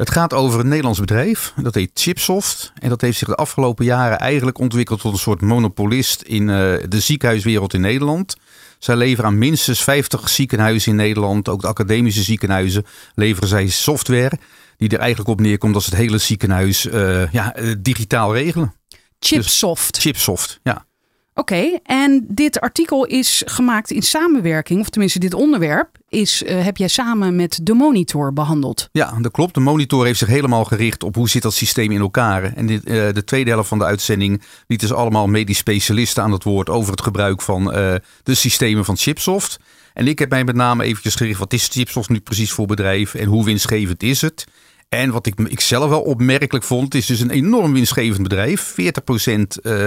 Het gaat over een Nederlands bedrijf. Dat heet Chipsoft. En dat heeft zich de afgelopen jaren eigenlijk ontwikkeld tot een soort monopolist in uh, de ziekenhuiswereld in Nederland. Zij leveren aan minstens 50 ziekenhuizen in Nederland, ook de academische ziekenhuizen, leveren zij software die er eigenlijk op neerkomt dat ze het hele ziekenhuis uh, ja, uh, digitaal regelen. Chipsoft. Dus Chipsoft, ja. Oké, en dit artikel is gemaakt in samenwerking, of tenminste dit onderwerp, is, uh, heb jij samen met de Monitor behandeld. Ja, dat klopt. De Monitor heeft zich helemaal gericht op hoe zit dat systeem in elkaar. En dit, uh, de tweede helft van de uitzending lieten ze allemaal medisch specialisten aan het woord over het gebruik van uh, de systemen van Chipsoft. En ik heb mij met name eventjes gericht, wat is Chipsoft nu precies voor bedrijf en hoe winstgevend is het? En wat ik, ik zelf wel opmerkelijk vond, is dus een enorm winstgevend bedrijf. 40%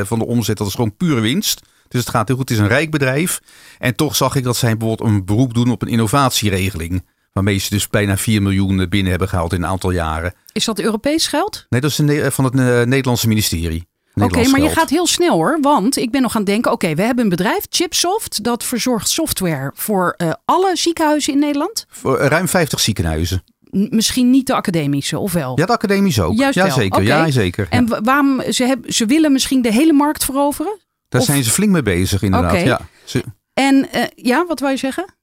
van de omzet, dat is gewoon pure winst. Dus het gaat heel goed. Het is een rijk bedrijf. En toch zag ik dat zij bijvoorbeeld een beroep doen op een innovatieregeling. Waarmee ze dus bijna 4 miljoen binnen hebben gehaald in een aantal jaren. Is dat Europees geld? Nee, dat is van het Nederlandse ministerie. Oké, okay, maar je gaat heel snel hoor. Want ik ben nog aan het denken: oké, okay, we hebben een bedrijf, Chipsoft, dat verzorgt software voor uh, alle ziekenhuizen in Nederland. Voor ruim 50 ziekenhuizen. Misschien niet de academische, of wel? Ja, de academische ook. Juist ja, zeker. Okay. Ja, zeker. En waarom ze, hebben, ze willen misschien de hele markt veroveren? Daar of... zijn ze flink mee bezig, inderdaad. Okay. Ja. Ze... En uh, ja, wat wou je zeggen?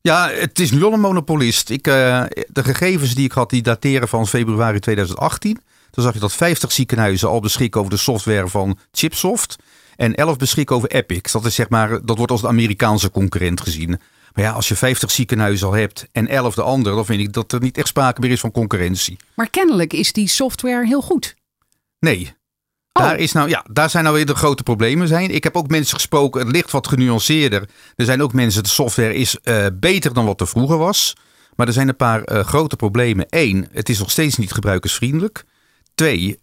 Ja, het is nu al een monopolist. Ik, uh, de gegevens die ik had, die dateren van februari 2018. Toen zag je dat 50 ziekenhuizen al beschikken over de software van Chipsoft. En 11 beschikken over Epic. Dat, is zeg maar, dat wordt als de Amerikaanse concurrent gezien. Maar ja, als je 50 ziekenhuizen al hebt en 11 de andere, dan vind ik dat er niet echt sprake meer is van concurrentie. Maar kennelijk is die software heel goed. Nee. Oh. Daar, is nou, ja, daar zijn nou weer de grote problemen zijn. Ik heb ook mensen gesproken, het ligt wat genuanceerder. Er zijn ook mensen, de software is uh, beter dan wat er vroeger was. Maar er zijn een paar uh, grote problemen. Eén, het is nog steeds niet gebruikersvriendelijk. Twee, uh,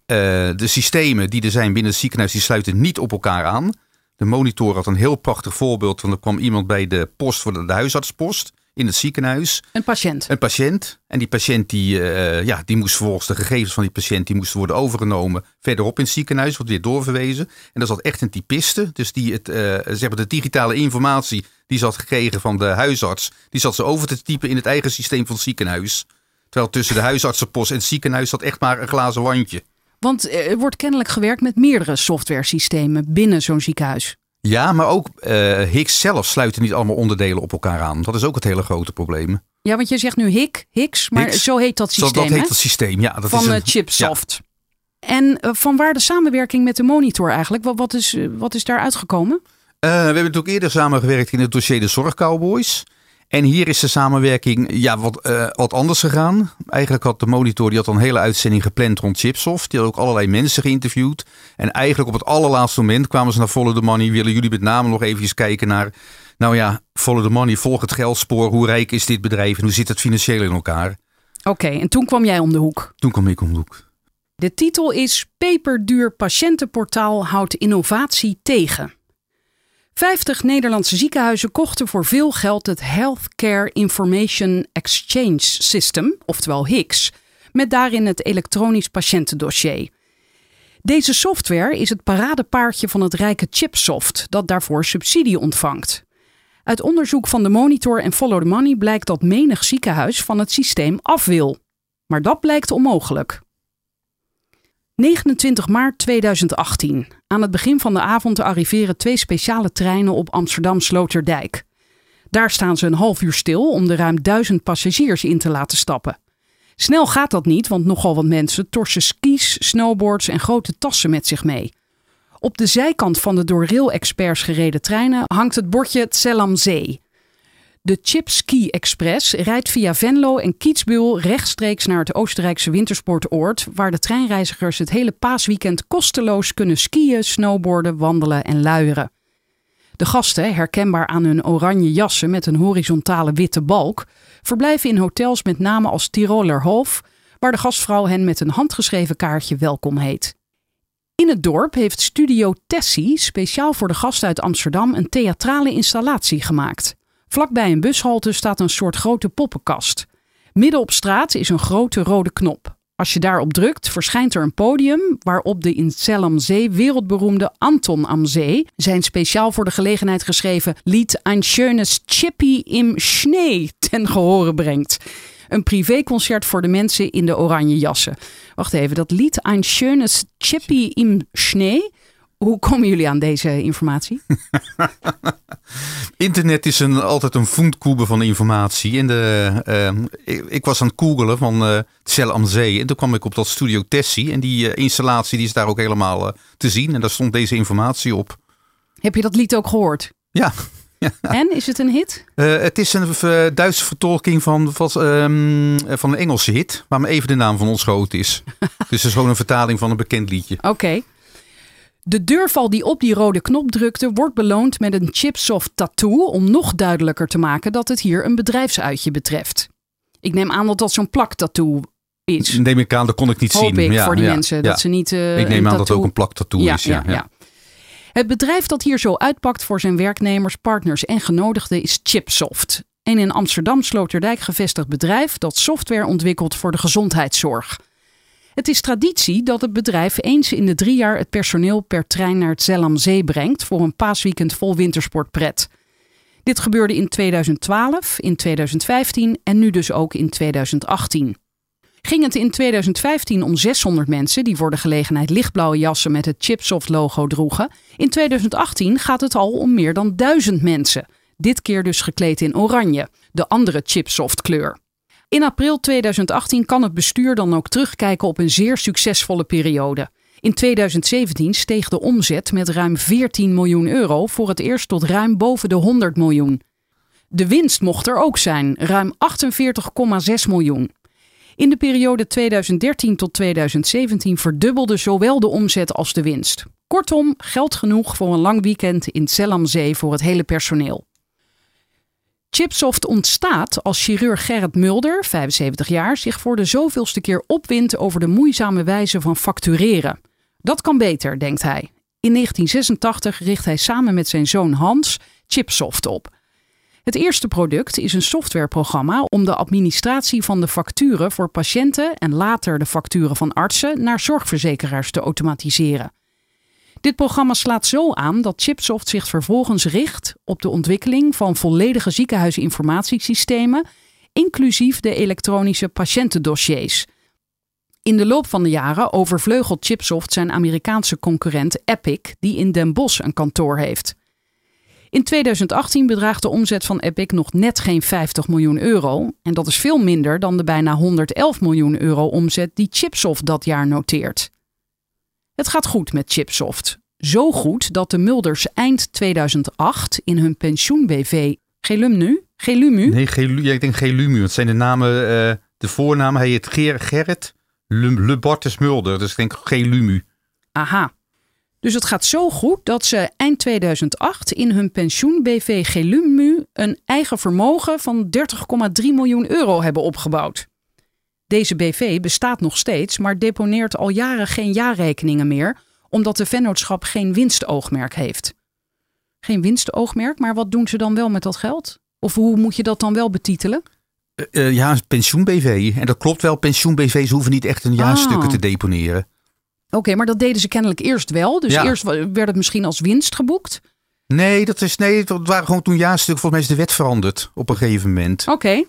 de systemen die er zijn binnen het ziekenhuis, die sluiten niet op elkaar aan. De monitor had een heel prachtig voorbeeld. Want er kwam iemand bij de post voor de, de huisartspost in het ziekenhuis. Een patiënt. Een patiënt. En die patiënt die, uh, ja, die moest vervolgens de gegevens van die patiënt die moesten worden overgenomen verderop in het ziekenhuis, wordt weer doorverwezen. En dat zat echt een typiste. Dus die het, uh, zeg maar de digitale informatie die ze had gekregen van de huisarts, die zat ze over te typen in het eigen systeem van het ziekenhuis. Terwijl tussen de huisartsenpost en het ziekenhuis zat echt maar een glazen wandje. Want er wordt kennelijk gewerkt met meerdere software-systemen binnen zo'n ziekenhuis. Ja, maar ook uh, Higgs zelf sluiten niet allemaal onderdelen op elkaar aan. Dat is ook het hele grote probleem. Ja, want je zegt nu Hig, Higgs, maar zo heet dat systeem. Dat, dat heet hè? het systeem, ja. Dat van is een, Chipsoft. Ja. En uh, van waar de samenwerking met de monitor eigenlijk? Wat, wat, is, wat is daar uitgekomen? we hebben natuurlijk eerder samengewerkt in het dossier de Zorgcowboys. En hier is de samenwerking ja, wat, uh, wat anders gegaan. Eigenlijk had de monitor die had een hele uitzending gepland rond Chipsoft. Die had ook allerlei mensen geïnterviewd. En eigenlijk op het allerlaatste moment kwamen ze naar Follow the Money. Willen jullie met name nog eventjes kijken naar... Nou ja, Follow the Money, volg het geldspoor. Hoe rijk is dit bedrijf en hoe zit het financieel in elkaar? Oké, okay, en toen kwam jij om de hoek. Toen kwam ik om de hoek. De titel is Peperduur patiëntenportaal houdt innovatie tegen. 50 Nederlandse ziekenhuizen kochten voor veel geld het Healthcare Information Exchange System, oftewel HIX, met daarin het elektronisch patiëntendossier. Deze software is het paradepaardje van het rijke Chipsoft, dat daarvoor subsidie ontvangt. Uit onderzoek van de Monitor en Follow the Money blijkt dat menig ziekenhuis van het systeem af wil. Maar dat blijkt onmogelijk. 29 maart 2018. Aan het begin van de avond arriveren twee speciale treinen op Amsterdam Sloterdijk. Daar staan ze een half uur stil om de ruim duizend passagiers in te laten stappen. Snel gaat dat niet, want nogal wat mensen torsen skis, snowboards en grote tassen met zich mee. Op de zijkant van de door rail-experts gereden treinen hangt het bordje Zellamzee. De Chip Ski Express rijdt via Venlo en Kitzbühel rechtstreeks naar het Oostenrijkse wintersportoord, waar de treinreizigers het hele paasweekend kosteloos kunnen skiën, snowboarden, wandelen en luieren. De gasten, herkenbaar aan hun oranje jassen met een horizontale witte balk, verblijven in hotels met name als Tiroler Hof, waar de gastvrouw hen met een handgeschreven kaartje welkom heet. In het dorp heeft Studio Tessie speciaal voor de gasten uit Amsterdam een theatrale installatie gemaakt. Vlakbij een bushalte staat een soort grote poppenkast. Midden op straat is een grote rode knop. Als je daarop drukt, verschijnt er een podium waarop de in Zee wereldberoemde Anton am Zee zijn speciaal voor de gelegenheid geschreven lied Ein schönes Chippy im Schnee ten gehore brengt. Een privéconcert voor de mensen in de oranje jassen. Wacht even, dat lied Ein schönes Chippy im Schnee. Hoe komen jullie aan deze informatie? Internet is een, altijd een voetkoebe van informatie. En de, uh, ik, ik, was aan het googelen van uh, Cel am Zee. En toen kwam ik op dat Studio Tessie. En die uh, installatie die is daar ook helemaal te zien. En daar stond deze informatie op. Heb je dat lied ook gehoord? Ja. ja. En, is het een hit? het is een Duitse vertolking van, van, um, van een Engelse hit. Waar me even de naam van ontschoten is. dus het is gewoon een vertaling van een bekend liedje. Oké. De deurval die op die rode knop drukte, wordt beloond met een chipsoft tattoo om nog duidelijker te maken dat het hier een bedrijfsuitje betreft. Ik neem aan dat dat zo'n plaktattoo is. Neem ik aan, dat kon ik niet Hoop zien. ik ja, voor die ja, mensen. ja. Dat ze niet. Uh, ik neem aan dat het ook een plaktattoo is. Ja, ja, Het bedrijf dat hier zo uitpakt voor zijn werknemers, partners en genodigden is Chipsoft. Een in Amsterdam Sloterdijk gevestigd bedrijf dat software ontwikkelt voor de gezondheidszorg. Het is traditie dat het bedrijf eens in de drie jaar het personeel per trein naar het Zellamzee brengt voor een paasweekend vol wintersportpret. Dit gebeurde in 2012, in 2015 en nu dus ook in 2018. Ging het in 2015 om 600 mensen die voor de gelegenheid lichtblauwe jassen met het Chipsoft-logo droegen. In 2018 gaat het al om meer dan 1000 mensen. Dit keer dus gekleed in oranje, de andere Chipsoft-kleur. In april 2018 kan het bestuur dan ook terugkijken op een zeer succesvolle periode. In 2017 steeg de omzet met ruim 14 miljoen euro voor het eerst tot ruim boven de 100 miljoen. De winst mocht er ook zijn, ruim 48,6 miljoen. In de periode 2013 tot 2017 verdubbelde zowel de omzet als de winst. Kortom, geld genoeg voor een lang weekend in Zellamzee voor het hele personeel. Chipsoft ontstaat als chirurg Gerrit Mulder, 75 jaar, zich voor de zoveelste keer opwindt over de moeizame wijze van factureren. Dat kan beter, denkt hij. In 1986 richt hij samen met zijn zoon Hans Chipsoft op. Het eerste product is een softwareprogramma om de administratie van de facturen voor patiënten en later de facturen van artsen naar zorgverzekeraars te automatiseren. Dit programma slaat zo aan dat Chipsoft zich vervolgens richt op de ontwikkeling van volledige ziekenhuisinformatiesystemen, inclusief de elektronische patiëntendossiers. In de loop van de jaren overvleugelt Chipsoft zijn Amerikaanse concurrent Epic, die in Den Bosch een kantoor heeft. In 2018 bedraagt de omzet van Epic nog net geen 50 miljoen euro. En dat is veel minder dan de bijna 111 miljoen euro omzet die Chipsoft dat jaar noteert. Het gaat goed met Chipsoft. Zo goed dat de Mulders eind 2008 in hun pensioen-BV Gelumnu? Gelumu? Nee, Gelu, ja, ik denk Gelumu. Het zijn de namen, uh, de voornamen. Hij heet Ger, Gerrit Le, Mulder. Dus ik denk Gelumu. Aha. Dus het gaat zo goed dat ze eind 2008 in hun pensioen-BV Gelumu een eigen vermogen van 30,3 miljoen euro hebben opgebouwd. Deze BV bestaat nog steeds, maar deponeert al jaren geen jaarrekeningen meer, omdat de vennootschap geen winstoogmerk heeft. Geen winstoogmerk, maar wat doen ze dan wel met dat geld? Of hoe moet je dat dan wel betitelen? Uh, uh, ja, pensioen-BV. En dat klopt wel, pensioen-BV's hoeven niet echt een jaarstukken Ah. te deponeren. Oké, maar dat deden ze kennelijk eerst wel. Dus Ja. eerst werd het misschien als winst geboekt. Nee, dat is nee, dat waren gewoon toen jaarstukken. Volgens mij is de wet veranderd op een gegeven moment. Oké.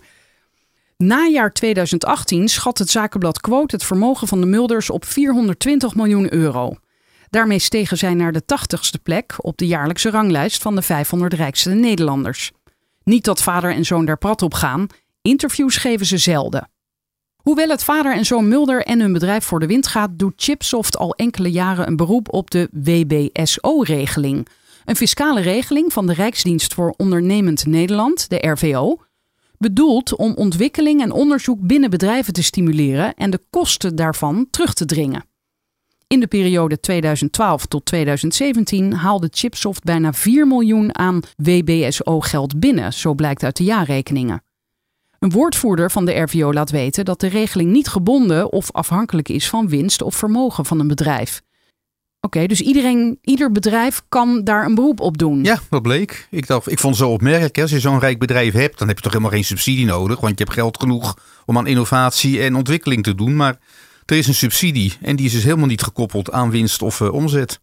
Najaar 2018 schat het zakenblad Quote het vermogen van de Mulders op 420 miljoen euro. Daarmee stegen zij naar de 80ste plek op de jaarlijkse ranglijst van de 500 rijkste Nederlanders. Niet dat vader en zoon daar prat op gaan, interviews geven ze zelden. Hoewel het vader en zoon Mulder en hun bedrijf voor de wind gaat, doet Chipsoft al enkele jaren een beroep op de WBSO-regeling. Een fiscale regeling van de Rijksdienst voor Ondernemend Nederland, de RVO, bedoeld om ontwikkeling en onderzoek binnen bedrijven te stimuleren en de kosten daarvan terug te dringen. In de periode 2012 tot 2017 haalde Chipsoft bijna 4 miljoen aan WBSO-geld binnen, zo blijkt uit de jaarrekeningen. Een woordvoerder van de RVO laat weten dat de regeling niet gebonden of afhankelijk is van winst of vermogen van een bedrijf. Oké, dus iedereen, ieder bedrijf kan daar een beroep op doen. Ja, dat bleek. Ik, dacht, ik vond het zo opmerkelijk. Als je zo'n rijk bedrijf hebt, dan heb je toch helemaal geen subsidie nodig. Want je hebt geld genoeg om aan innovatie en ontwikkeling te doen. Maar er is een subsidie en die is dus helemaal niet gekoppeld aan winst of eh, omzet.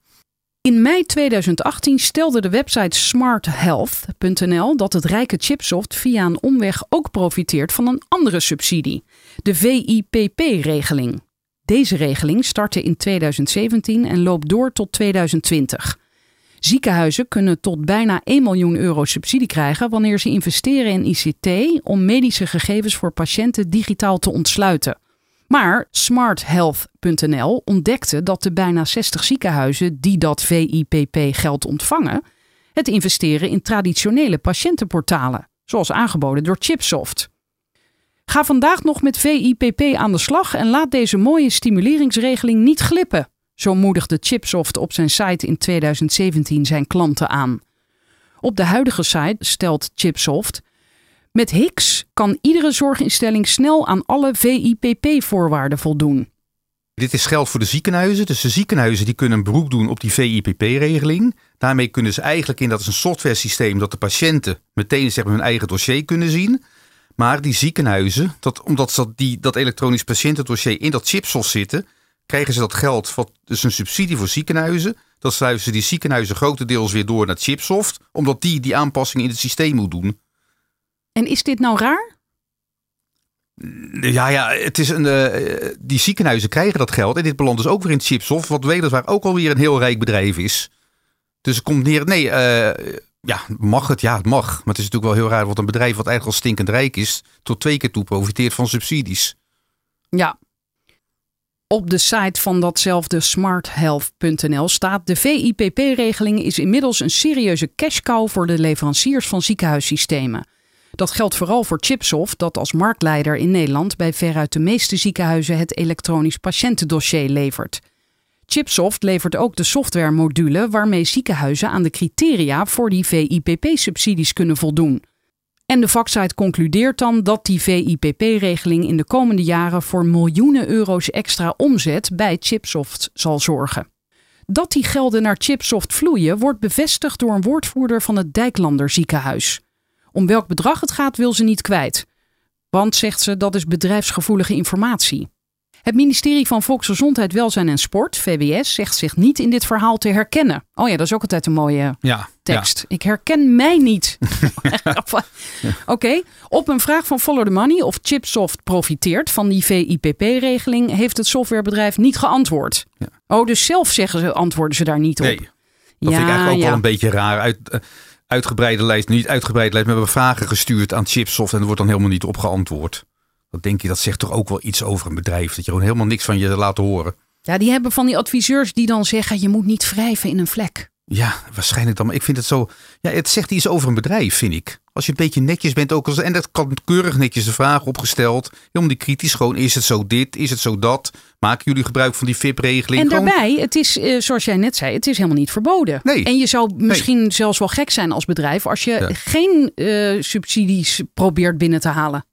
In mei 2018 stelde de website smarthealth.nl dat het rijke Chipsoft via een omweg ook profiteert van een andere subsidie, de VIPP-regeling. Deze regeling startte in 2017 en loopt door tot 2020. Ziekenhuizen kunnen tot bijna 1 miljoen euro subsidie krijgen wanneer ze investeren in ICT om medische gegevens voor patiënten digitaal te ontsluiten. Maar smarthealth.nl ontdekte dat de bijna 60 ziekenhuizen die dat VIPP-geld ontvangen, het investeren in traditionele patiëntenportalen, zoals aangeboden door Chipsoft. Ga vandaag nog met VIPP aan de slag en laat deze mooie stimuleringsregeling niet glippen. Zo moedigde Chipsoft op zijn site in 2017 zijn klanten aan. Op de huidige site stelt Chipsoft met Hicks kan iedere zorginstelling snel aan alle VIPP-voorwaarden voldoen. Dit is geld voor de ziekenhuizen. Dus de ziekenhuizen die kunnen een beroep doen op die VIPP-regeling. Daarmee kunnen ze eigenlijk in, dat is een software systeem, dat de patiënten meteen zeg maar, hun eigen dossier kunnen zien. Maar die ziekenhuizen, dat, omdat ze dat, die, dat elektronisch patiëntendossier in dat chipsoft zitten, krijgen ze dat geld, wat dus een subsidie voor ziekenhuizen. Dat sluizen die ziekenhuizen grotendeels weer door naar Chipsoft, omdat die die aanpassing in het systeem moet doen. En is dit nou raar? Ja, ja, het is een, uh, die ziekenhuizen krijgen dat geld. En dit belandt dus ook weer in Chipsoft, wat weliswaar ook alweer een heel rijk bedrijf is. Dus het komt neer. Nee, uh, ja, mag het? Ja, het mag. Maar het is natuurlijk wel heel raar, wat een bedrijf wat eigenlijk al stinkend rijk is, tot twee keer toe profiteert van subsidies. Ja. Op de site van datzelfde smarthealth.nl staat: de VIPP-regeling is inmiddels een serieuze cash cow voor de leveranciers van ziekenhuissystemen. Dat geldt vooral voor Chipsoft, dat als marktleider in Nederland bij veruit de meeste ziekenhuizen het elektronisch patiëntendossier levert. Chipsoft levert ook de softwaremodule waarmee ziekenhuizen aan de criteria voor die VIPP-subsidies kunnen voldoen. En de vaksite concludeert dan dat die VIPP-regeling in de komende jaren voor miljoenen euro's extra omzet bij Chipsoft zal zorgen. Dat die gelden naar Chipsoft vloeien wordt bevestigd door een woordvoerder van het Dijklander ziekenhuis. Om welk bedrag het gaat wil ze niet kwijt. Want, zegt ze, dat is bedrijfsgevoelige informatie. Het ministerie van Volksgezondheid, Welzijn en Sport, VWS, zegt zich niet in dit verhaal te herkennen. Oh ja, dat is ook altijd een mooie ja, tekst. Ik herken mij niet. Oké, op een vraag van Follow the Money of Chipsoft profiteert van die VIPP-regeling, heeft het softwarebedrijf niet geantwoord. Ja. Oh, dus zelf zeggen ze, antwoorden ze daar niet op. Nee. Dat vind ik eigenlijk ook wel een beetje raar. Uit, uh, uitgebreide lijst, niet uitgebreide lijst, maar we hebben vragen gestuurd aan Chipsoft en er wordt dan helemaal niet op geantwoord. Dat denk je, dat zegt toch ook wel iets over een bedrijf. Dat je gewoon helemaal niks van je laat horen. Ja, die hebben van die adviseurs die dan zeggen: je moet niet wrijven in een vlek. Ja, waarschijnlijk dan. Maar ik vind het zo. Ja, het zegt iets over een bedrijf, vind ik. Als je een beetje netjes bent ook. Als, en dat kan keurig netjes de vraag opgesteld. Helemaal die kritisch. Gewoon, is het zo dit? Is het zo dat? Maken jullie gebruik van die VIP-regeling? En daarbij, het is, uh, zoals jij net zei, het is helemaal niet verboden. Nee. En je zou misschien nee. zelfs wel gek zijn als bedrijf als je ja. geen uh, subsidies probeert binnen te halen.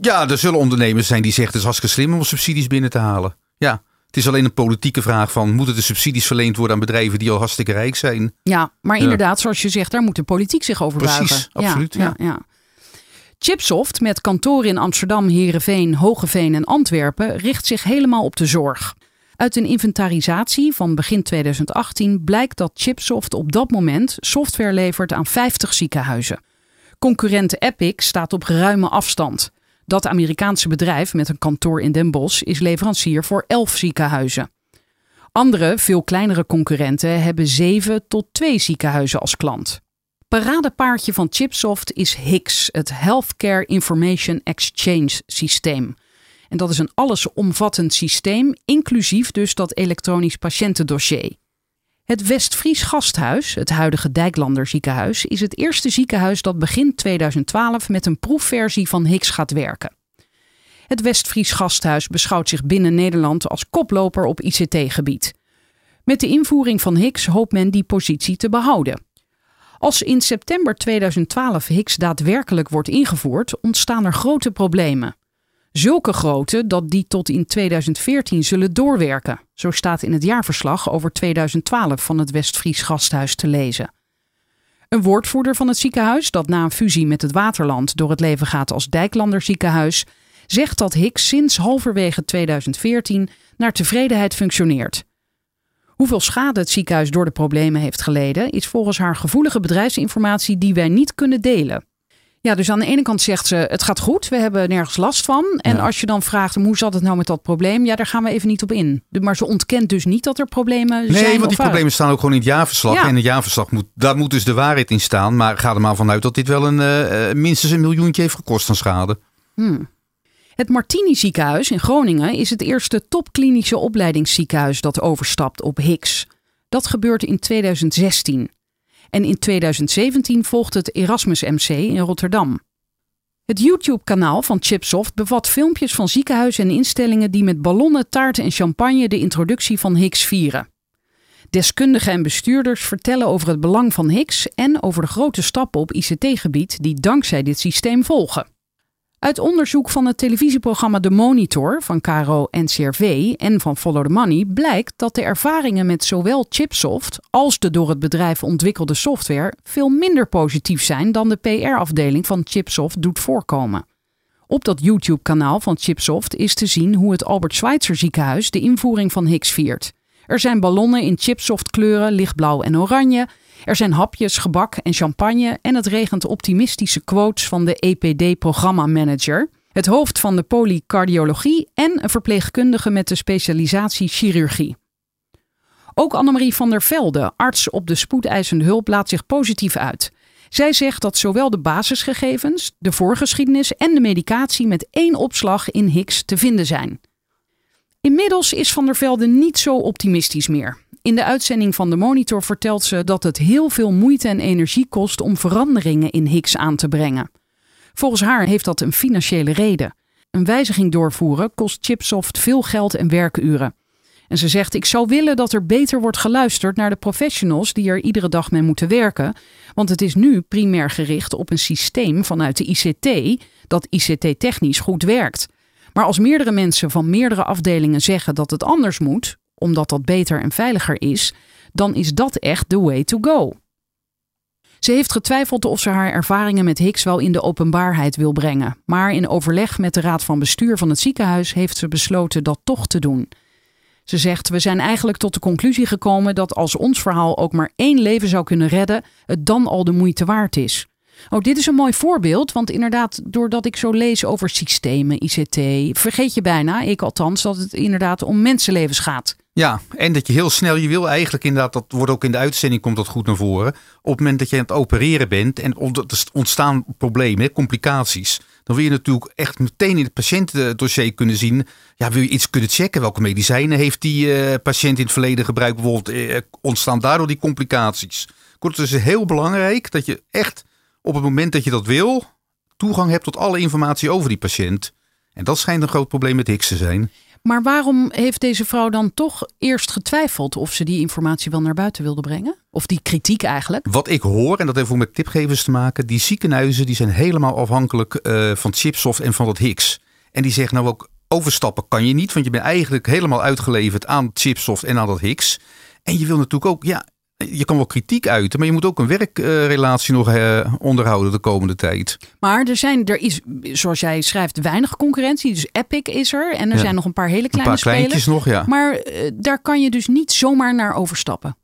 Ja, er zullen ondernemers zijn die zeggen het is hartstikke slim om subsidies binnen te halen. Ja, het is alleen een politieke vraag van moeten de subsidies verleend worden aan bedrijven die al hartstikke rijk zijn? Ja, maar ja. inderdaad, zoals je zegt, daar moet de politiek zich over Precies, buigen. absoluut. Ja, ja. ja, Chipsoft met kantoren in Amsterdam, Heerenveen, Hogeveen en Antwerpen richt zich helemaal op de zorg. Uit een inventarisatie van begin 2018 blijkt dat Chipsoft op dat moment software levert aan 50 ziekenhuizen. Concurrent Epic staat op ruime afstand. Dat Amerikaanse bedrijf met een kantoor in Den Bosch is leverancier voor 11 ziekenhuizen. Andere, veel kleinere concurrenten hebben 7 tot 2 ziekenhuizen als klant. Paradepaardje van Chipsoft is HICS, het Healthcare Information Exchange Systeem. En dat is een allesomvattend systeem, inclusief dus dat elektronisch patiëntendossier. Het Westfries Gasthuis, het huidige Dijklander ziekenhuis, is het eerste ziekenhuis dat begin 2012 met een proefversie van HICS gaat werken. Het Westfries Gasthuis beschouwt zich binnen Nederland als koploper op ICT-gebied. Met de invoering van HICS hoopt men die positie te behouden. Als in september 2012 Higgs daadwerkelijk wordt ingevoerd, ontstaan er grote problemen. Zulke grote dat die tot in 2014 zullen doorwerken. Zo staat in het jaarverslag over 2012 van het Westfries Gasthuis te lezen. Een woordvoerder van het ziekenhuis, dat na een fusie met het Waterland door het leven gaat als Dijklander ziekenhuis, zegt dat Higgs sinds halverwege 2014 naar tevredenheid functioneert. Hoeveel schade het ziekenhuis door de problemen heeft geleden, is volgens haar gevoelige bedrijfsinformatie die wij niet kunnen delen. Ja, dus aan de ene kant zegt ze: het gaat goed, we hebben nergens last van. En Ja. als je dan vraagt hoe zat het nou met dat probleem, ja, daar gaan we even niet op in. Maar ze ontkent dus niet dat er problemen zijn. Nee, want die waren. problemen staan ook gewoon in het jaarverslag. Ja. En het jaarverslag moet, daar moet dus de waarheid in staan. Maar ga er maar vanuit dat dit wel een, eh, eh, minstens een miljoentje heeft gekost aan schade. Hmm. Het Martini ziekenhuis in Groningen is het eerste topklinische opleidingsziekenhuis dat overstapt op Higgs. Dat gebeurt in 2016. En in 2017 volgt het Erasmus MC in Rotterdam. Het YouTube-kanaal van Chipsoft bevat filmpjes van ziekenhuizen en instellingen die met ballonnen, taarten en champagne de introductie van Higgs vieren. Deskundigen en bestuurders vertellen over het belang van Higgs en over de grote stappen op ICT-gebied die dankzij dit systeem volgen. Uit onderzoek van het televisieprogramma De Monitor van Caro NCRV en van Follow the Money blijkt dat de ervaringen met zowel Chipsoft als de door het bedrijf ontwikkelde software veel minder positief zijn dan de PR-afdeling van Chipsoft doet voorkomen. Op dat YouTube-kanaal van Chipsoft is te zien hoe het Albert Schweitzer ziekenhuis de invoering van Higgs viert. Er zijn ballonnen in Chipsoft kleuren, lichtblauw en oranje. Er zijn hapjes, gebak en champagne en het regent optimistische quotes van de EPD-programmamanager, het hoofd van de polycardiologie en een verpleegkundige met de specialisatie chirurgie. Ook Annemarie van der Velde, arts op de spoedeisende hulp, laat zich positief uit. Zij zegt dat zowel de basisgegevens, de voorgeschiedenis en de medicatie met één opslag in Higgs te vinden zijn. Inmiddels is Van der Velde niet zo optimistisch meer. In de uitzending van de Monitor vertelt ze dat het heel veel moeite en energie kost om veranderingen in Higgs aan te brengen. Volgens haar heeft dat een financiële reden. Een wijziging doorvoeren kost Chipsoft veel geld en werkuren. En ze zegt: Ik zou willen dat er beter wordt geluisterd naar de professionals die er iedere dag mee moeten werken. Want het is nu primair gericht op een systeem vanuit de ICT dat ICT-technisch goed werkt. Maar als meerdere mensen van meerdere afdelingen zeggen dat het anders moet, omdat dat beter en veiliger is, dan is dat echt the way to go. Ze heeft getwijfeld of ze haar ervaringen met Higgs wel in de openbaarheid wil brengen. Maar in overleg met de raad van bestuur van het ziekenhuis heeft ze besloten dat toch te doen. Ze zegt: We zijn eigenlijk tot de conclusie gekomen dat als ons verhaal ook maar één leven zou kunnen redden, het dan al de moeite waard is. Oh, dit is een mooi voorbeeld, want inderdaad, doordat ik zo lees over systemen, ICT, vergeet je bijna, ik althans, dat het inderdaad om mensenlevens gaat. Ja, en dat je heel snel, je wil eigenlijk inderdaad, dat wordt ook in de uitzending, komt dat goed naar voren. Op het moment dat je aan het opereren bent en ont- ontstaan problemen, complicaties. Dan wil je natuurlijk echt meteen in het patiëntendossier kunnen zien. Ja, wil je iets kunnen checken? Welke medicijnen heeft die eh, patiënt in het verleden gebruikt? Bijvoorbeeld, eh, ontstaan daardoor die complicaties? Kort, het is heel belangrijk dat je echt op het moment dat je dat wil, toegang hebt tot alle informatie over die patiënt. En dat schijnt een groot probleem met Higgs te zijn. Maar waarom heeft deze vrouw dan toch eerst getwijfeld of ze die informatie wel naar buiten wilde brengen? Of die kritiek eigenlijk? Wat ik hoor, en dat heeft ook met tipgevers te maken, die ziekenhuizen die zijn helemaal afhankelijk eh, van Chipsoft en van dat Higgs. En die zeggen nou ook, overstappen kan je niet, want je bent eigenlijk helemaal uitgeleverd aan Chipsoft en aan dat Higgs. En je wil natuurlijk ook, ja, je kan wel kritiek uiten, maar je moet ook een werkrelatie nog eh, onderhouden de komende tijd. Maar er, zijn, er is, zoals jij schrijft, weinig concurrentie. Dus Epic is er en er Ja. zijn nog een paar hele Een kleine paar kleintjes spelers. nog, ja. Maar eh, daar kan je dus niet zomaar naar overstappen.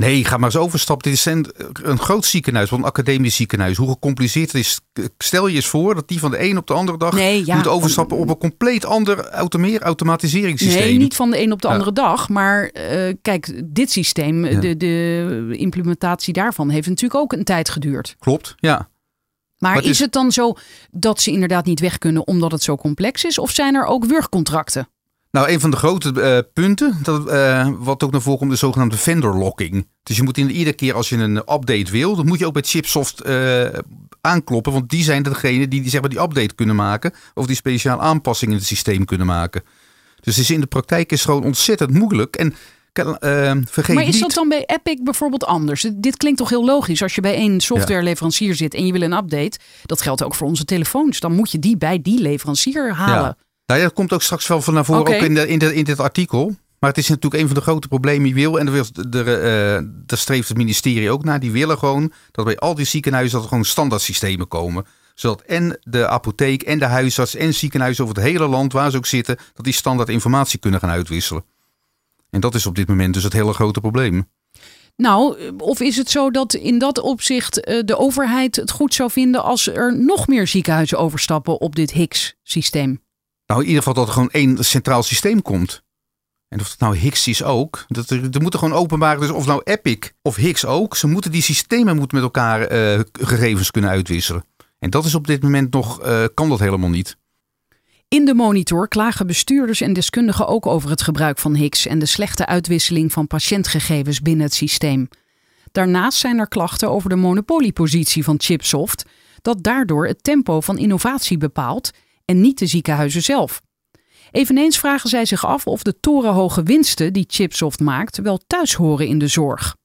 Nee, ga maar eens overstappen. Dit is een, een groot ziekenhuis, want een academisch ziekenhuis. Hoe gecompliceerd het is. Stel je eens voor dat die van de een op de andere dag Nee, ja. moet overstappen op een compleet ander automeer, automatiseringssysteem. Nee, niet van de een op de Ja. andere dag. Maar eh, kijk, dit systeem, Ja. de, de implementatie daarvan heeft natuurlijk ook een tijd geduurd. Klopt, ja. Maar is, is- het dan zo dat ze inderdaad niet weg kunnen omdat het zo complex is? Of zijn er ook wurgcontracten? Nou, een van de grote eh, punten, dat, eh, wat ook naar voren komt, de zogenaamde vendor locking. Dus je moet in, iedere keer als je een update wil, dan moet je ook bij Chipsoft eh, aankloppen. Want die zijn degene die, die, zeg maar, die update kunnen maken. Of die speciale aanpassingen in het systeem kunnen maken. Dus is in de praktijk is het gewoon ontzettend moeilijk. En vergeet Maar is niet... dat dan bij Epic bijvoorbeeld anders? Dit klinkt toch heel logisch. Als je bij één softwareleverancier zit en je wil een update, dat geldt ook voor onze telefoons. Dan moet je die bij die leverancier halen. Ja. Nou ja, dat komt ook straks wel van naar voren ook in, de, in, de, in dit artikel. Maar het is natuurlijk een van de grote problemen die wil. En daar, daar streeft het ministerie ook naar. Die willen gewoon dat bij al die ziekenhuizen dat er gewoon standaard systemen komen. Zodat en de apotheek en de huisarts en ziekenhuizen over het hele land waar ze ook zitten, dat die standaard informatie kunnen gaan uitwisselen. En dat is op dit moment dus het hele grote probleem. Nou, of is het zo dat in dat opzicht eh, de overheid het goed zou vinden als er nog meer ziekenhuizen overstappen op dit HIX-systeem? Nou, in ieder geval dat er gewoon één centraal systeem komt. En of het nou Higgs is ook. Dat er, er moeten gewoon openbaar, dus of nou Epic of Higgs ook. Ze moeten die systemen moeten met elkaar eh, gegevens kunnen uitwisselen. En dat is op dit moment nog, eh, kan dat helemaal niet. In de monitor klagen bestuurders en deskundigen ook over het gebruik van HIX en de slechte uitwisseling van patiëntgegevens binnen het systeem. Daarnaast zijn er klachten over de monopoliepositie van Chipsoft, dat daardoor het tempo van innovatie bepaalt en niet de ziekenhuizen zelf. Eveneens vragen zij zich af of de torenhoge winsten die Chipsoft maakt wel thuis horen in de zorg.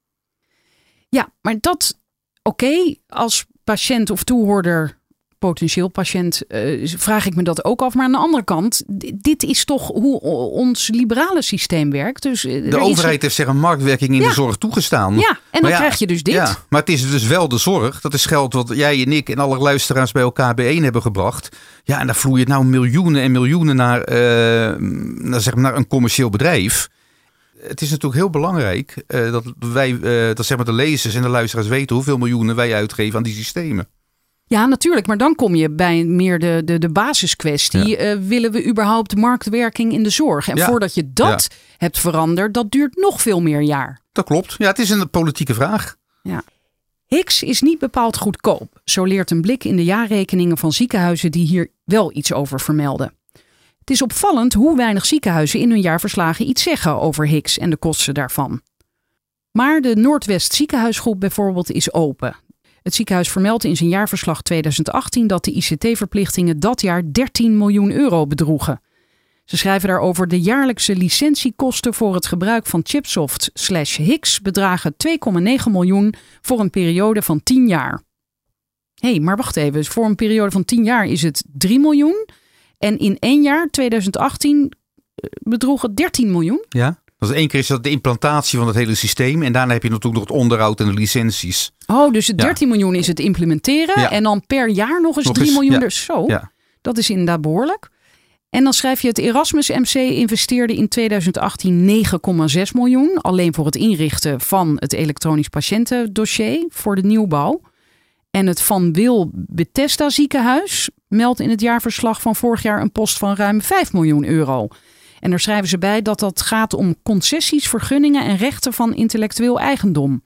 Ja, maar dat, oké, als patiënt of toehoorder potentieel patiënt, eh, vraag ik me dat ook af. Maar aan de andere kant, dit is toch hoe ons liberale systeem werkt. Dus, eh, De is- overheid heeft zich een marktwerking in Ja. de zorg toegestaan. Ja, en dan ja, krijg je dus dit. Ja, maar het is dus wel de zorg. Dat is geld wat jij en ik en alle luisteraars bij elkaar bijeen hebben gebracht. Ja, en daar vloeien nou miljoenen en miljoenen naar, eh, naar, zeg maar, naar een commercieel bedrijf. Het is natuurlijk heel belangrijk dat wij, dat zeg maar de lezers en de luisteraars weten hoeveel miljoenen wij uitgeven aan die systemen. Ja, natuurlijk. Maar dan kom je bij meer de, de, de basiskwestie. Eh, willen we überhaupt marktwerking in de zorg? En Ja. voordat je dat hebt veranderd, dat duurt nog veel meer jaar. Dat klopt. Ja, het is een politieke vraag. Higgs is niet bepaald goedkoop. Zo leert een blik in de jaarrekeningen van ziekenhuizen die hier wel iets over vermelden. Het is opvallend hoe weinig ziekenhuizen in hun jaarverslagen iets zeggen over Higgs en de kosten daarvan. Maar de Noordwest Ziekenhuisgroep bijvoorbeeld is open. Het ziekenhuis vermeldt in zijn jaarverslag 2018 dat de ICT-verplichtingen dat jaar 13 miljoen euro bedroegen. Ze schrijven daarover de jaarlijkse licentiekosten voor het gebruik van Chipsoft slash Higgs bedragen 2,9 miljoen voor een periode van 10 jaar. Hé, hey, maar wacht even. Voor een periode van 10 jaar is het 3 miljoen. En in één jaar, 2018, eh, bedroeg het 13 miljoen. Ja. Dat is één keer is dat de implantatie van het hele systeem. En daarna heb je natuurlijk nog het onderhoud en de licenties. Oh, dus het Ja. 13 miljoen is het implementeren. Ja. En dan per jaar nog eens Nog 3 eens, miljoen. ja. Dus zo, dat is inderdaad behoorlijk. En dan schrijf je het Erasmus MC investeerde in 2018 9,6 miljoen. Alleen voor het inrichten van het elektronisch patiëntendossier voor de nieuwbouw. En het Van Wil Bethesda ziekenhuis meldt in het jaarverslag van vorig jaar een post van ruim 5 miljoen euro. En daar schrijven ze bij dat dat gaat om concessies, vergunningen en rechten van intellectueel eigendom.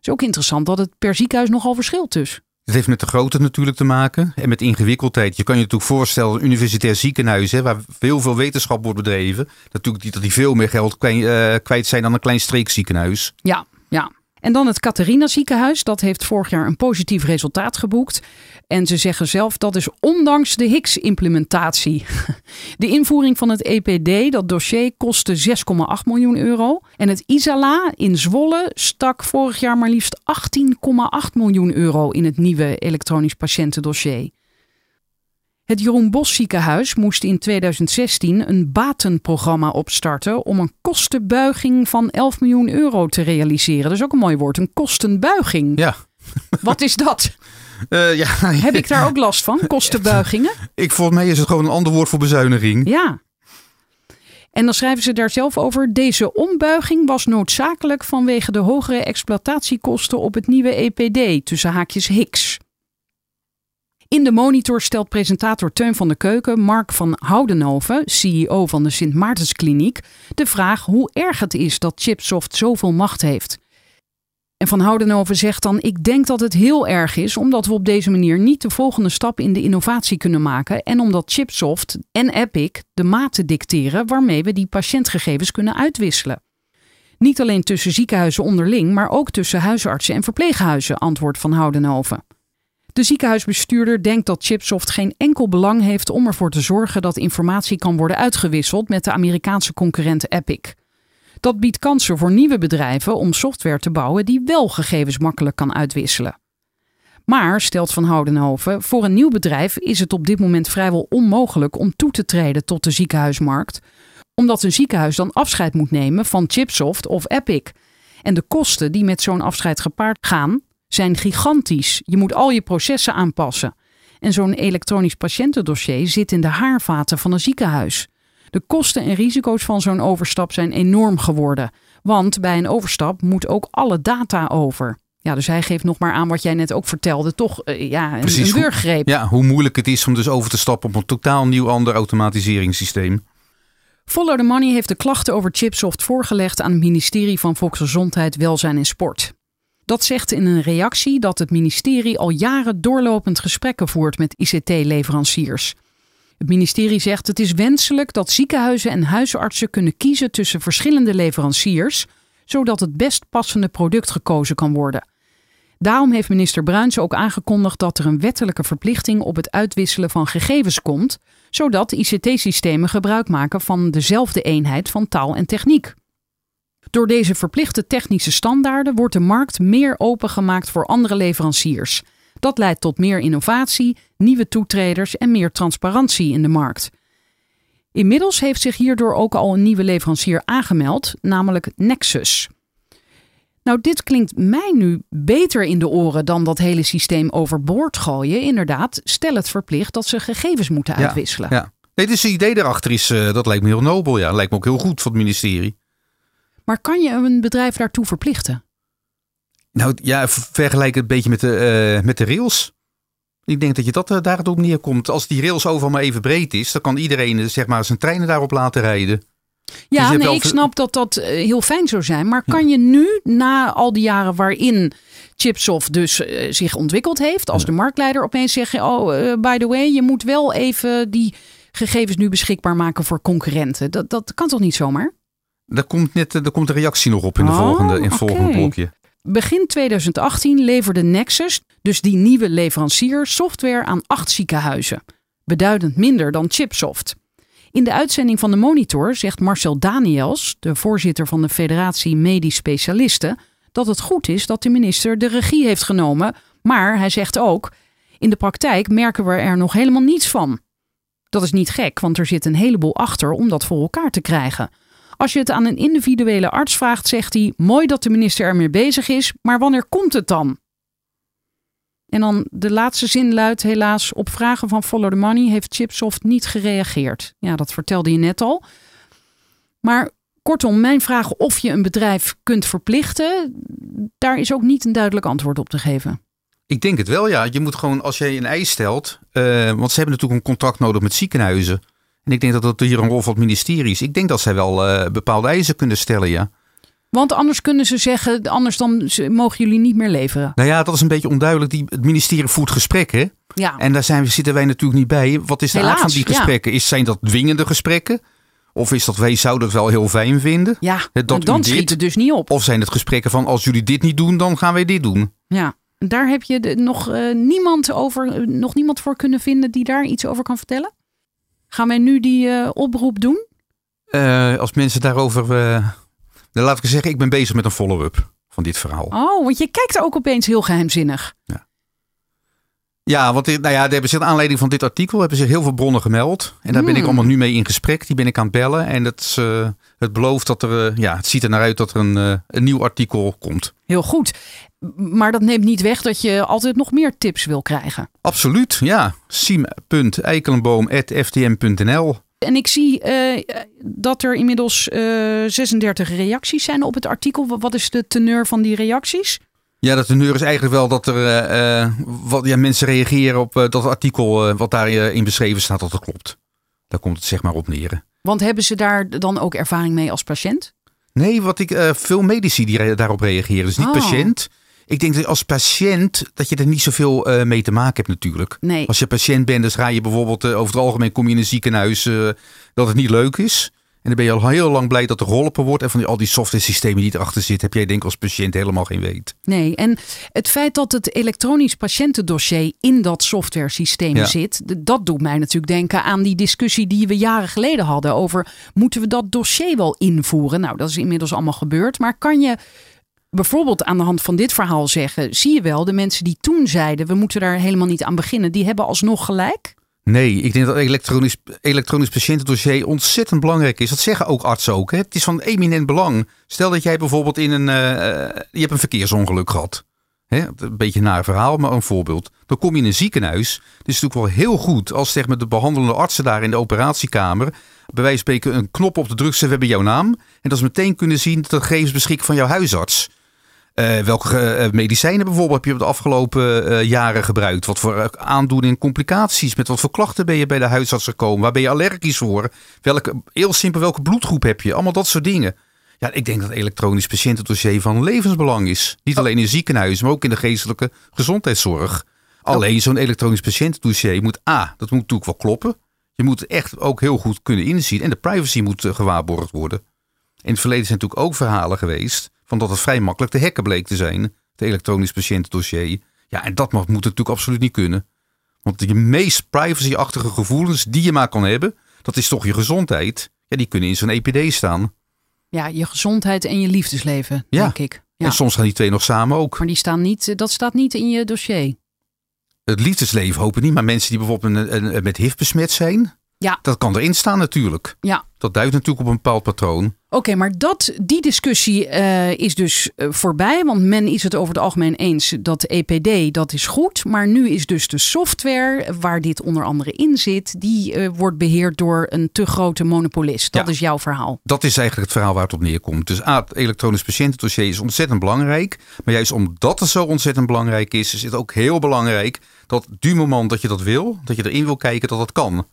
is ook interessant dat het per ziekenhuis nogal verschilt dus. Het heeft met de grootte natuurlijk te maken en met ingewikkeldheid. Je kan je natuurlijk voorstellen, een universitair ziekenhuis, hè, waar heel veel wetenschap wordt bedreven, natuurlijk niet dat die veel meer geld kwijt, eh, kwijt zijn dan een klein streekziekenhuis. Ja, ja. En dan het Catharina ziekenhuis. Dat heeft vorig jaar een positief resultaat geboekt. En ze zeggen zelf dat is ondanks de Higgs-implementatie. De invoering van het EPD, dat dossier, kostte 6,8 miljoen euro. En het Isala in Zwolle stak vorig jaar maar liefst 18,8 miljoen euro in het nieuwe elektronisch patiëntendossier. Het Jeroen Bos ziekenhuis moest in 2016 een batenprogramma opstarten om een kostenbuiging van 11 miljoen euro te realiseren. Dat is ook een mooi woord, een kostenbuiging. Ja. Wat is dat? Eh, ja, Heb ik daar ook last van? Kostenbuigingen? ik, volgens mij is het gewoon een ander woord voor bezuiniging. Ja. En dan schrijven ze daar zelf over. Deze ombuiging was noodzakelijk vanwege de hogere exploitatiekosten op het nieuwe EPD, tussen haakjes Higgs. In de monitor stelt presentator Teun van de Keuken Mark van Houdenhoven, CEO van de Sint Maartenskliniek, de vraag hoe erg het is dat Chipsoft zoveel macht heeft. En Van Houdenhoven zegt dan: Ik denk dat het heel erg is, omdat we op deze manier niet de volgende stap in de innovatie kunnen maken. En omdat Chipsoft en Epic de maten dicteren waarmee we die patiëntgegevens kunnen uitwisselen. Niet alleen tussen ziekenhuizen onderling, maar ook tussen huisartsen en verpleeghuizen, antwoordt Van Houdenhoven. De ziekenhuisbestuurder denkt dat Chipsoft geen enkel belang heeft om ervoor te zorgen dat informatie kan worden uitgewisseld met de Amerikaanse concurrent Epic. Dat biedt kansen voor nieuwe bedrijven om software te bouwen die wel gegevens makkelijk kan uitwisselen. Maar, stelt Van Houdenhoven, voor een nieuw bedrijf is het op dit moment vrijwel onmogelijk om toe te treden tot de ziekenhuismarkt, omdat een ziekenhuis dan afscheid moet nemen van Chipsoft of Epic. En de kosten die met zo'n afscheid gepaard gaan, zijn gigantisch. Je moet al je processen aanpassen. En zo'n elektronisch patiëntendossier zit in de haarvaten van een ziekenhuis. De kosten en risico's van zo'n overstap zijn enorm geworden. Want bij een overstap moet ook alle data over. Ja, dus hij geeft nog maar aan wat jij net ook vertelde. Toch uh, ja, een, Precies, een hoe-. Ja, hoe moeilijk het is om dus over te stappen op een totaal nieuw ander automatiseringssysteem. Follow the Money heeft de klachten over Chipsoft voorgelegd aan het ministerie van Volksgezondheid, Welzijn en Sport. Dat zegt in een reactie dat het ministerie al jaren doorlopend gesprekken voert met ICT-leveranciers. Het ministerie zegt het is wenselijk dat ziekenhuizen en huisartsen kunnen kiezen tussen verschillende leveranciers, zodat het best passende product gekozen kan worden. Daarom heeft minister Bruins ook aangekondigd dat er een wettelijke verplichting op het uitwisselen van gegevens komt, zodat ICT-systemen gebruik maken van dezelfde eenheid van taal en techniek. Door deze verplichte technische standaarden wordt de markt meer opengemaakt voor andere leveranciers. Dat leidt tot meer innovatie, nieuwe toetreders en meer transparantie in de markt. Inmiddels heeft zich hierdoor ook al een nieuwe leverancier aangemeld, namelijk Nexus. Nou, dit klinkt mij nu beter in de oren dan dat hele systeem overboord gooien. Inderdaad, stel het verplicht dat ze gegevens moeten Ja, uitwisselen. Ja. Nee, dus het idee daarachter is, eh, dat lijkt me heel nobel. Ja, lijkt me ook heel goed van het ministerie. Maar kan je een bedrijf daartoe verplichten? Nou ja, ver- vergelijk het een beetje met de, eh, met de rails. Ik denk dat je dat uh, daarop neerkomt. Als die rails overal maar even breed is, dan kan iedereen eh, zeg maar, zijn treinen daarop laten rijden. Dus Ja, hebt nee, ik snap dat dat eh, heel fijn zou zijn. Maar kan je nu, na al die jaren waarin Chipsoft dus eh, zich ontwikkeld heeft, als de marktleider opeens zeggen: Oh, eh, by the way, je moet wel even die gegevens nu beschikbaar maken voor concurrenten. Dat, dat kan toch niet zomaar? Daar komt, net, eh, daar komt de reactie nog op in, de Oh, volgende, in het volgende blokje. Begin 2018 leverde Nexus, dus die nieuwe leverancier, software aan acht ziekenhuizen. Beduidend minder dan Chipsoft. In de uitzending van de Monitor zegt Marcel Daniels, de voorzitter van de Federatie Medisch Specialisten, dat het goed is dat de minister de regie heeft genomen. Maar hij zegt ook: in de praktijk merken we er nog helemaal niets van. Dat is niet gek, want er zit een heleboel achter om dat voor elkaar te krijgen. Als je het aan een individuele arts vraagt, zegt hij: Mooi dat de minister ermee bezig is, maar wanneer komt het dan? En dan de laatste zin luidt: Helaas, op vragen van Follow the Money heeft Chipsoft niet gereageerd. Ja, dat vertelde je net al. Maar kortom, mijn vraag of je een bedrijf kunt verplichten, daar is ook niet een duidelijk antwoord op te geven. Ik denk het wel, ja. Je moet gewoon, als jij een eis stelt, eh, want ze hebben natuurlijk een contract nodig met ziekenhuizen. En ik denk dat dat hier een rol van het ministerie is. Ik denk dat zij wel eh, bepaalde eisen kunnen stellen, ja. Want anders kunnen ze zeggen: anders dan mogen jullie niet meer leveren. Nou ja, dat is een beetje onduidelijk. Die, het ministerie voert gesprekken. Ja, En daar zijn, we- zitten wij natuurlijk niet bij. Wat is de aard van die ja. gesprekken? Is, zijn dat dwingende gesprekken? Of is dat wij zouden het wel heel fijn vinden? ja dat dan dit- schiet het dus niet op. Of zijn het gesprekken van als jullie dit niet doen, dan gaan wij dit doen? Ja, daar heb je de- nog, eh, niemand over, eh, nog niemand voor kunnen vinden die daar iets over kan vertellen? Gaan wij nu die eh, oproep doen? Eh, als mensen daarover... eh dan laat ik zeggen, ik ben bezig met een follow-up van dit verhaal. Oh, want je kijkt ook opeens heel geheimzinnig. Ja, want dit- nou ja, hebben ze aanleiding van dit artikel hebben zich heel veel bronnen gemeld. En daar ben ik Hmm. allemaal nu mee in gesprek. Die ben ik aan het bellen. En het, eh, het belooft dat er, eh, ja, het ziet er naar uit dat er een, eh, een nieuw artikel komt. Heel goed. Maar dat neemt niet weg dat je altijd nog meer tips wil krijgen. Absoluut, ja. siem.eikelenboom.ftm.nl En ik zie dat er inmiddels eh 36 reacties zijn op het artikel. Wa- Wat is de teneur van die reacties? Ja, de teneur is eigenlijk wel dat er eh, eh, wat, ja, mensen reageren op eh, dat artikel eh, wat daarin in beschreven staat, dat het klopt. Daar komt het zeg maar op neer. Want hebben ze daar dan ook ervaring mee als patiënt? Nee, wat ik veel medici die daarop reageren, dus niet Oh. patiënt. Ik denk dat als patiënt dat je er niet zoveel mee te maken hebt natuurlijk. Nee. Als je patiënt bent, dus ga je bijvoorbeeld over het algemeen kom je in een ziekenhuis dat het niet leuk is. En dan ben je al heel lang blij dat er geholpen wordt. En van die, al die software systemen die erachter zitten, heb jij denk ik als patiënt helemaal geen weet. Nee, en het feit dat het elektronisch patiëntendossier in dat software systeem Ja. zit, dat doet mij natuurlijk denken aan die discussie die we jaren geleden hadden over moeten we dat dossier wel invoeren? Nou, dat is inmiddels allemaal gebeurd, maar kan je bijvoorbeeld aan de hand van dit verhaal zeggen, zie je wel, de mensen die toen zeiden we moeten daar helemaal niet aan beginnen, die hebben alsnog gelijk? Nee, ik denk dat elektronisch, elektronisch patiëntendossier ontzettend belangrijk is. Dat zeggen ook artsen ook. Hè? Het is van eminent belang. Stel dat jij bijvoorbeeld in een, eh, je hebt een verkeersongeluk gehad. Hè? Een beetje een naar verhaal, maar een voorbeeld. Dan kom je in een ziekenhuis. Het is natuurlijk wel heel goed als zeg maar, de behandelende artsen daar in de operatiekamer bij wijze van spreken een knop op de druk hebben jouw naam. En dat ze meteen kunnen zien dat de gegevens beschikken van jouw huisarts. Eh, welke eh, medicijnen bijvoorbeeld heb je de afgelopen eh, jaren gebruikt? Wat voor aandoeningen, complicaties? Met wat voor klachten ben je bij de huisarts gekomen? Waar ben je allergisch voor? Welke, heel simpel, welke bloedgroep heb je? Allemaal dat soort dingen. Ja, ik denk dat elektronisch patiëntendossier van levensbelang is. Niet alleen in ziekenhuizen, maar ook in de geestelijke gezondheidszorg. Alleen zo'n elektronisch patiëntendossier moet A, dat moet natuurlijk wel kloppen. Je moet echt ook heel goed kunnen inzien. En de privacy moet gewaarborgd worden. In het verleden zijn natuurlijk ook verhalen geweest van dat het vrij makkelijk te hacken bleek te zijn. Het elektronisch patiëntendossier. Ja, en dat mag, moet natuurlijk absoluut niet kunnen. Want de meest privacyachtige gevoelens die je maar kan hebben, dat is toch je gezondheid. Ja, die kunnen in zo'n EPD staan. Ja, je gezondheid en je liefdesleven, Ja. denk ik. Ja. En soms gaan die twee nog samen ook. Maar die staan niet, dat staat niet in je dossier. Het liefdesleven hopen niet, maar mensen die bijvoorbeeld een- met HIV besmet zijn, Ja. dat kan erin staan natuurlijk. Ja, Dat duidt natuurlijk op een bepaald patroon. Oké, maar dat, die discussie eh, is dus eh, voorbij. Want men is het over het algemeen eens dat EPD, dat is goed. Maar nu is dus de software waar dit onder andere in zit... die eh, wordt beheerd door een te grote monopolist. Dat Ja. is jouw verhaal. Dat is eigenlijk het verhaal waar het op neerkomt. Dus A, het elektronisch patiëntendossier is ontzettend belangrijk. Maar juist omdat het zo ontzettend belangrijk is, is het ook heel belangrijk dat du moment dat je dat wil, dat je erin wil kijken, dat dat kan.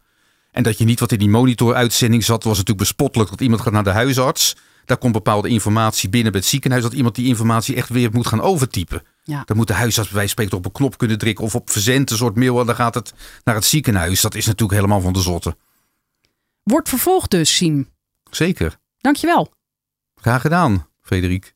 En dat je niet wat in die monitoruitzending zat, was natuurlijk bespottelijk dat iemand gaat naar de huisarts. Daar komt bepaalde informatie binnen bij het ziekenhuis, dat iemand die informatie echt weer moet gaan overtypen. Ja. Dan moet de huisarts bij wijze van spreken op een knop kunnen drukken of op verzend een soort mail en dan gaat het naar het ziekenhuis. Dat is natuurlijk helemaal van de zotte. Wordt vervolgd dus, Siem. Zeker. Dankjewel. Graag gedaan, Frederik.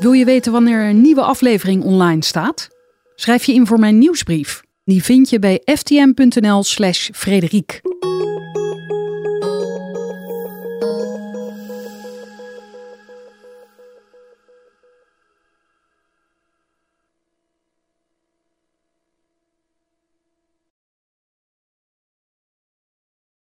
Wil je weten wanneer een nieuwe aflevering online staat? Schrijf je in voor mijn nieuwsbrief. Die vind je bij ftm.nl/slash Frederiek.